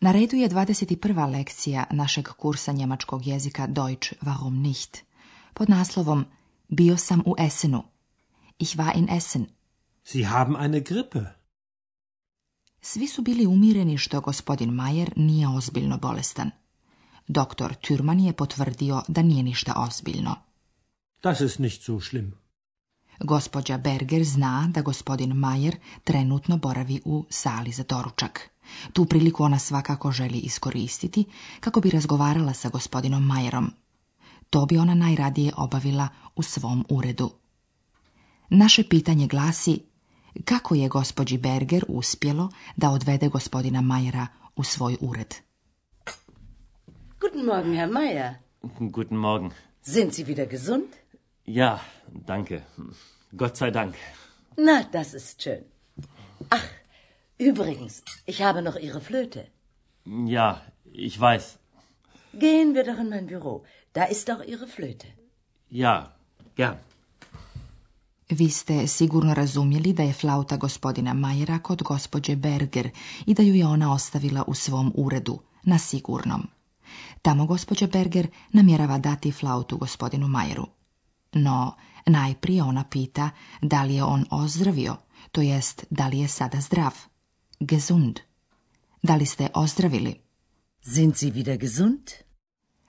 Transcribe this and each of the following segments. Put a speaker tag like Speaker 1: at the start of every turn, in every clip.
Speaker 1: Na redu je 21. lekcija našeg kursa njemačkog jezika Deutsch warum nicht pod naslovom Bio sam u Essenu. Ich war in Essen.
Speaker 2: Sie haben eine Grippe.
Speaker 1: Svi su bili umireni što gospodin Majer nije ozbiljno bolestan. Doktor Türman je potvrdio da nije ništa ozbiljno.
Speaker 2: Das ist nicht so schlimm.
Speaker 1: Gospođa Berger zna da gospodin Majer trenutno boravi u sali za doručak. Tu priliku ona svakako želi iskoristiti kako bi razgovarala sa gospodinom Majerom. To bi ona najradije obavila u svom uredu. Naše pitanje glasi kako je gospođi Berger uspjelo da odvede gospodina Majera u svoj ured.
Speaker 3: Guten Morgen, Herr Mayer.
Speaker 4: Guten Morgen.
Speaker 3: Sind Sie wieder gesund?
Speaker 4: Ja, danke. Gott sei Dank.
Speaker 3: Na, das ist schön. Übrigens, ich habe noch Ihre Flöte.
Speaker 4: Ja, ich weiß.
Speaker 3: Gehen wir doch in mein Büro. Da ist doch Ihre Flöte.
Speaker 4: Ja, gern.
Speaker 1: Vi ste sigurno razumjeli da je flauta gospodina Majera kod gospođe Berger i da ju je ona ostavila u svom uredu, na sigurnom. Tamo gospođa Berger namjerava dati flautu gospodinu Majeru. No, najprije ona pita da li je on ozdravio, to jest da li je sada zdrav. Gesund. Da li ste ozdravili?
Speaker 3: Sind Sie wieder gesund?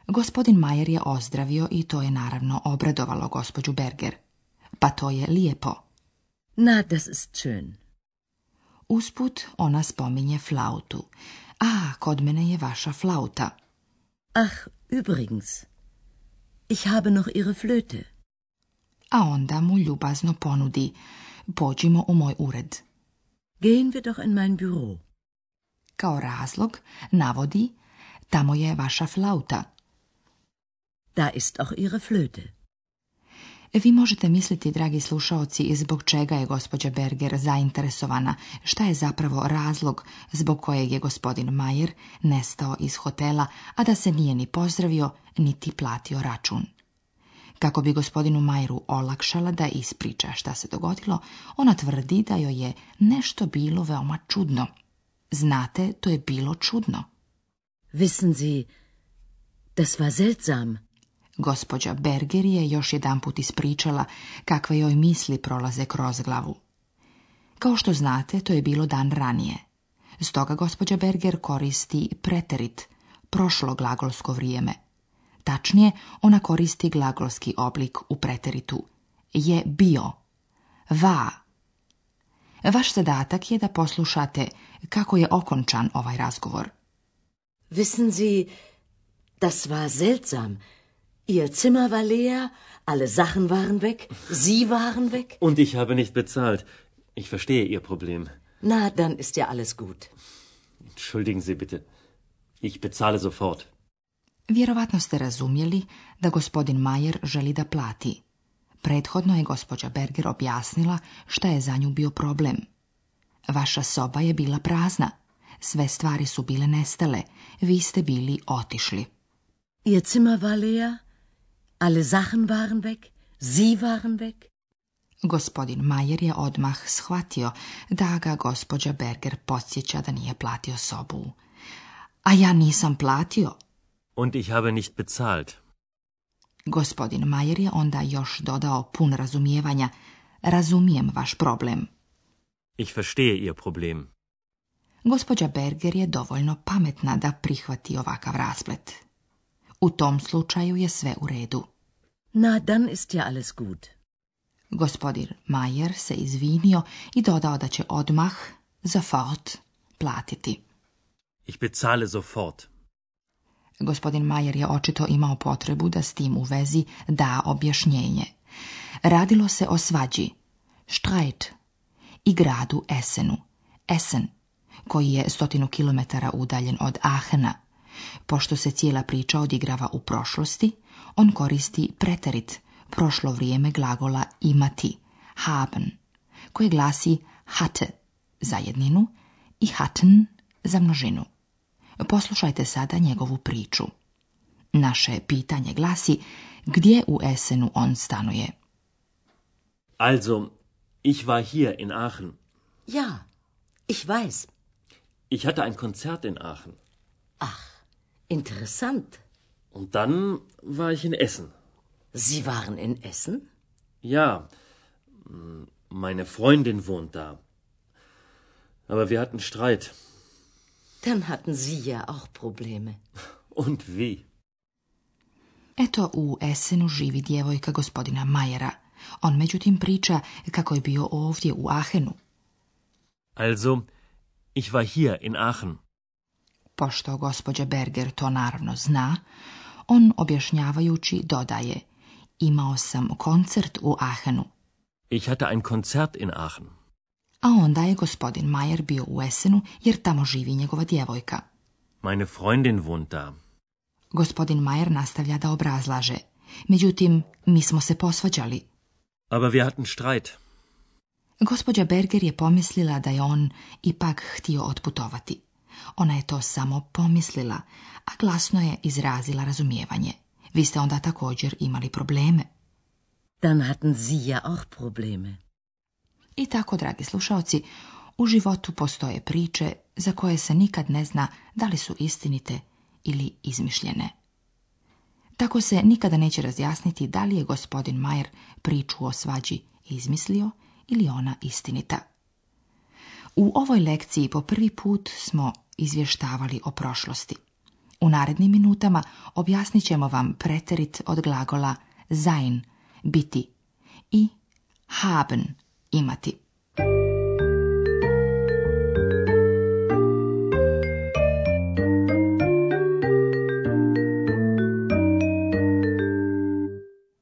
Speaker 1: Gospodin Majer je ozdravio i to je naravno obradovalo gospođu Berger. Pa to je lijepo.
Speaker 3: Na, das ist schön.
Speaker 1: Usput ona spominje flautu. A, kod mene je vaša flauta.
Speaker 3: Ach, übrigens. Ich habe noch ihre flöte.
Speaker 1: A onda mu ljubazno ponudi. Pođimo u moj ured.
Speaker 3: Gehen wir doch in mein Büro.
Speaker 1: Kao razlog navodi tamo je vaša flauta.
Speaker 3: Da ist auch ihre Flöte.
Speaker 1: Vi možete misliti, dragi slušaoci, zbog čega je gospođa Berger zainteresovana, šta je zapravo razlog zbog kojeg je gospodin Majer nestao iz hotela, a da se nije ni pozdravio, niti platio račun. Kako bi gospodinu Majru olakšala da ispriča šta se dogodilo, ona tvrdi da joj je nešto bilo veoma čudno. Znate, to je bilo čudno.
Speaker 3: Wissen Sie, das war seltsam.
Speaker 1: Gospođa Berger je još jedanput ispričala kakve joj misli prolaze kroz glavu. Kao što znate, to je bilo dan ranije. Stoga gospođa Berger koristi preterit, prošlo glagolsko vrijeme – Tačnije, ona koristi glagolski oblik u preteritu. Je bio. Va. Vaš zadatak je da poslušate kako je okončan ovaj razgovor.
Speaker 3: Wissen Sie, das war seltsam. Ihr Zimmer war leer, alle Sachen waren weg, Sie waren weg.
Speaker 4: Und ich habe nicht bezahlt. Ich verstehe Ihr Problem.
Speaker 3: Na, dann ist ja alles gut.
Speaker 4: Entschuldigen Sie bitte. Ich bezahle sofort.
Speaker 1: Vjerovatno ste razumjeli da gospodin Majer želi da plati. Prethodno je gospođa Berger objasnila šta je za nju bio problem. Vaša soba je bila prazna. Sve stvari su bile nestale. Vi ste bili otišli.
Speaker 3: Ihr Alle Sachen waren
Speaker 1: Gospodin Majer je odmah shvatio da ga gospođa Berger podsjeća da nije platio sobu.
Speaker 3: A ja nisam platio,
Speaker 4: Und ich habe nicht bezahlt.
Speaker 1: Gospodin Majer je onda još dodao pun razumijevanja. Razumijem vaš problem.
Speaker 4: Ich verstehe ihr problem.
Speaker 1: Gospođa Berger je dovoljno pametna da prihvati ovakav rasplet. U tom slučaju je sve u redu.
Speaker 3: Na, dan ist ja alles gut.
Speaker 1: Gospodin Majer se izvinio i dodao da će odmah, za sofort, platiti.
Speaker 4: Ich bezahle sofort.
Speaker 1: Gospodin Majer je očito imao potrebu da s tim u vezi da objašnjenje. Radilo se o svađi, štrajt i gradu Esenu, Esen, koji je stotinu kilometara udaljen od Ahena. Pošto se cijela priča odigrava u prošlosti, on koristi preterit, prošlo vrijeme glagola imati, haben, koji glasi hatte za jedninu i hatten za množinu. Poslušajte sada njegovu priču. Naše pitanje glasi, gdje u Essenu on stanuje?
Speaker 4: Also, ich war hier in Aachen.
Speaker 3: Ja, ich weiß.
Speaker 4: Ich hatte ein Konzert in Aachen.
Speaker 3: Ach, interessant.
Speaker 4: Und dann war ich in Essen.
Speaker 3: Sie waren in Essen?
Speaker 4: Ja, meine Freundin wohnt da. Aber wir hatten Streit.
Speaker 3: Dann hatten Sie ja auch Probleme.
Speaker 4: Und wie?
Speaker 1: Eto, u Esenu živi djevojka gospodina Majera. On međutim priča kako je bio ovdje u Ahenu.
Speaker 4: Also, ich war hier in Aachen.
Speaker 1: Pošto gospođa Berger to naravno zna, on objašnjavajući dodaje Imao sam koncert u Ahenu.
Speaker 4: Ich hatte ein Konzert in Aachen
Speaker 1: a onda je gospodin Majer bio u Esenu jer tamo živi njegova djevojka.
Speaker 4: Meine Freundin wohnt
Speaker 1: da. Gospodin Majer nastavlja da obrazlaže. Međutim, mi smo se posvađali.
Speaker 4: Aber wir hatten streit.
Speaker 1: Gospođa Berger je pomislila da je on ipak htio otputovati. Ona je to samo pomislila, a glasno je izrazila razumijevanje. Vi ste onda također imali probleme.
Speaker 3: Dann hatten Sie ja auch Probleme.
Speaker 1: I tako, dragi slušaoci, u životu postoje priče za koje se nikad ne zna da li su istinite ili izmišljene. Tako se nikada neće razjasniti da li je gospodin Majer priču o svađi izmislio ili ona istinita. U ovoj lekciji po prvi put smo izvještavali o prošlosti. U narednim minutama objasnit ćemo vam preterit od glagola sein, biti i haben, imati.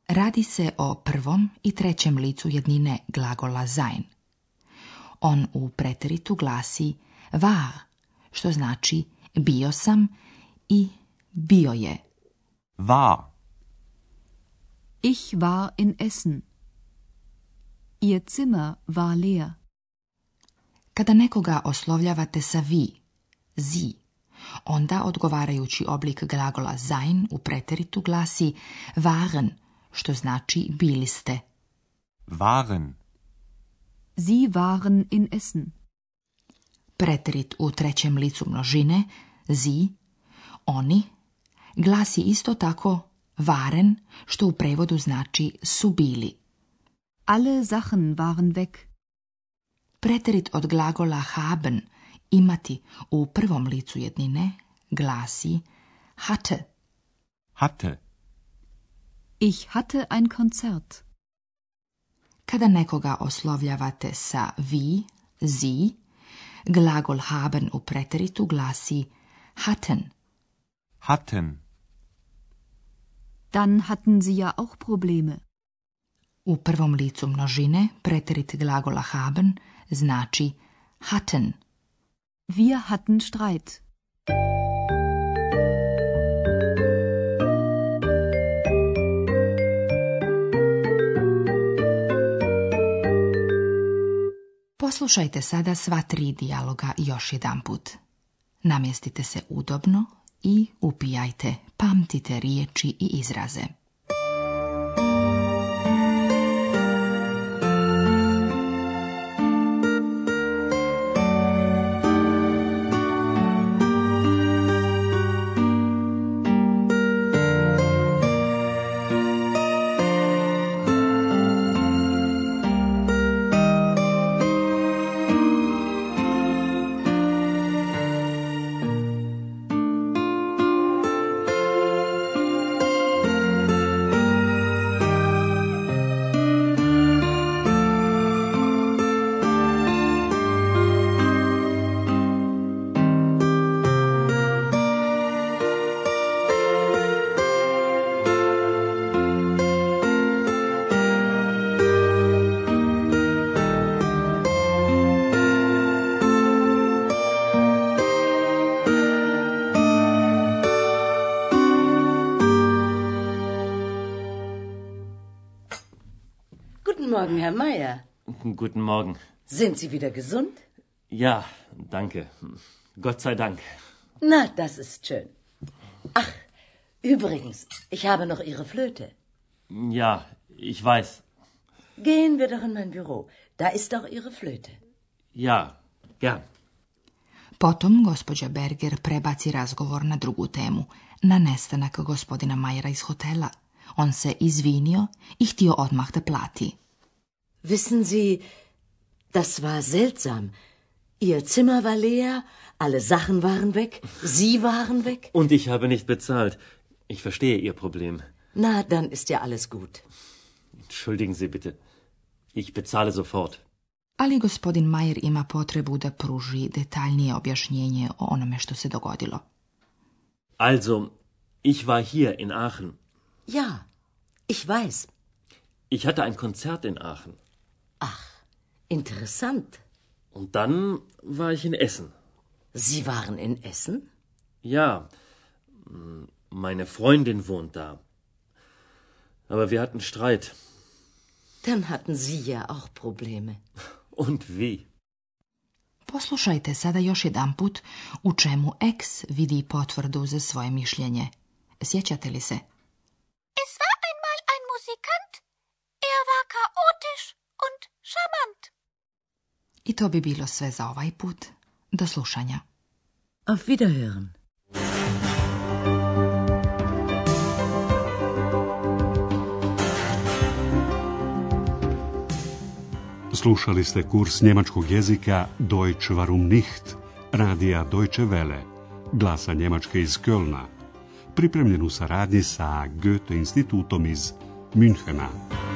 Speaker 1: Radi se o prvom i trećem licu jednine glagola sein. On u preteritu glasi va, što znači bio sam i bio je.
Speaker 4: War.
Speaker 5: Ich war in Essen. Ihr Zimmer war leer.
Speaker 1: Kada nekoga oslovljavate sa vi, zi, onda odgovarajući oblik glagola sein u preteritu glasi waren, što znači bili ste.
Speaker 4: Waren.
Speaker 5: Sie waren in Essen.
Speaker 1: Preterit u trećem licu množine, zi, oni, glasi isto tako varen, što u prevodu znači su bili.
Speaker 5: Alle Sachen waren weg.
Speaker 1: Preterit od glagola haben, imati, u prvom licu jednine, glasi hatte.
Speaker 4: Hatte.
Speaker 5: Ich hatte ein Konzert.
Speaker 1: Kada nekoga oslovljavate sa vi, sie, glagol haben u preteritu glasi hatten.
Speaker 4: Hatten.
Speaker 5: Dann hatten sie ja auch Probleme.
Speaker 1: U prvom licu množine preterit glagola haben znači hatten.
Speaker 5: Wir hatten Streit.
Speaker 1: Poslušajte sada sva tri dijaloga još jedanput. Namjestite se udobno i upijajte, pamtite riječi i izraze.
Speaker 3: Morgen, Herr Meier.
Speaker 4: Guten Morgen.
Speaker 3: Sind Sie wieder gesund?
Speaker 4: Ja, danke. Gott sei Dank.
Speaker 3: Na, das ist schön. Ach, übrigens, ich habe noch Ihre Flöte.
Speaker 4: Ja, ich weiß.
Speaker 3: Gehen wir doch in mein Büro. Da ist auch Ihre flöte.
Speaker 4: Ja, gern.
Speaker 1: Potom gospođa Berger prebaci razgovor na drugu temu, na nestanak gospodina Majera iz hotela. On se izvinio i htio odmah da plati.
Speaker 3: Wissen Sie, das war seltsam. Ihr Zimmer war leer, alle Sachen waren weg, Sie waren weg.
Speaker 4: Und ich habe nicht bezahlt. Ich verstehe Ihr Problem.
Speaker 3: Na, dann ist ja alles gut.
Speaker 4: Entschuldigen Sie bitte. Ich bezahle sofort.
Speaker 1: Ali gospodin Majer ima potrebu da pruži detaljnije objašnjenje o onome što se dogodilo.
Speaker 4: Also, ich war hier in Aachen.
Speaker 3: Ja, ich weiß.
Speaker 4: Ich hatte ein Konzert in Aachen.
Speaker 3: Ach, interessant.
Speaker 4: Und dann war ich in Essen.
Speaker 3: Sie waren in Essen?
Speaker 4: Ja, meine Freundin wohnt da. Aber wir hatten Streit.
Speaker 3: Dann hatten Sie ja auch Probleme.
Speaker 4: Und wie?
Speaker 1: Poslušajte sada još jedanput u čemu X vidi potvrdu za svoje mišljenje. Sjećate li se? to bi bilo sve za ovaj put. Do slušanja.
Speaker 3: Auf Wiederhören.
Speaker 6: Slušali ste kurs njemačkog jezika Deutsch warum nicht, radija Deutsche Welle, glasa Njemačke iz Kölna, pripremljen u saradnji sa Goethe institutom iz Münchena.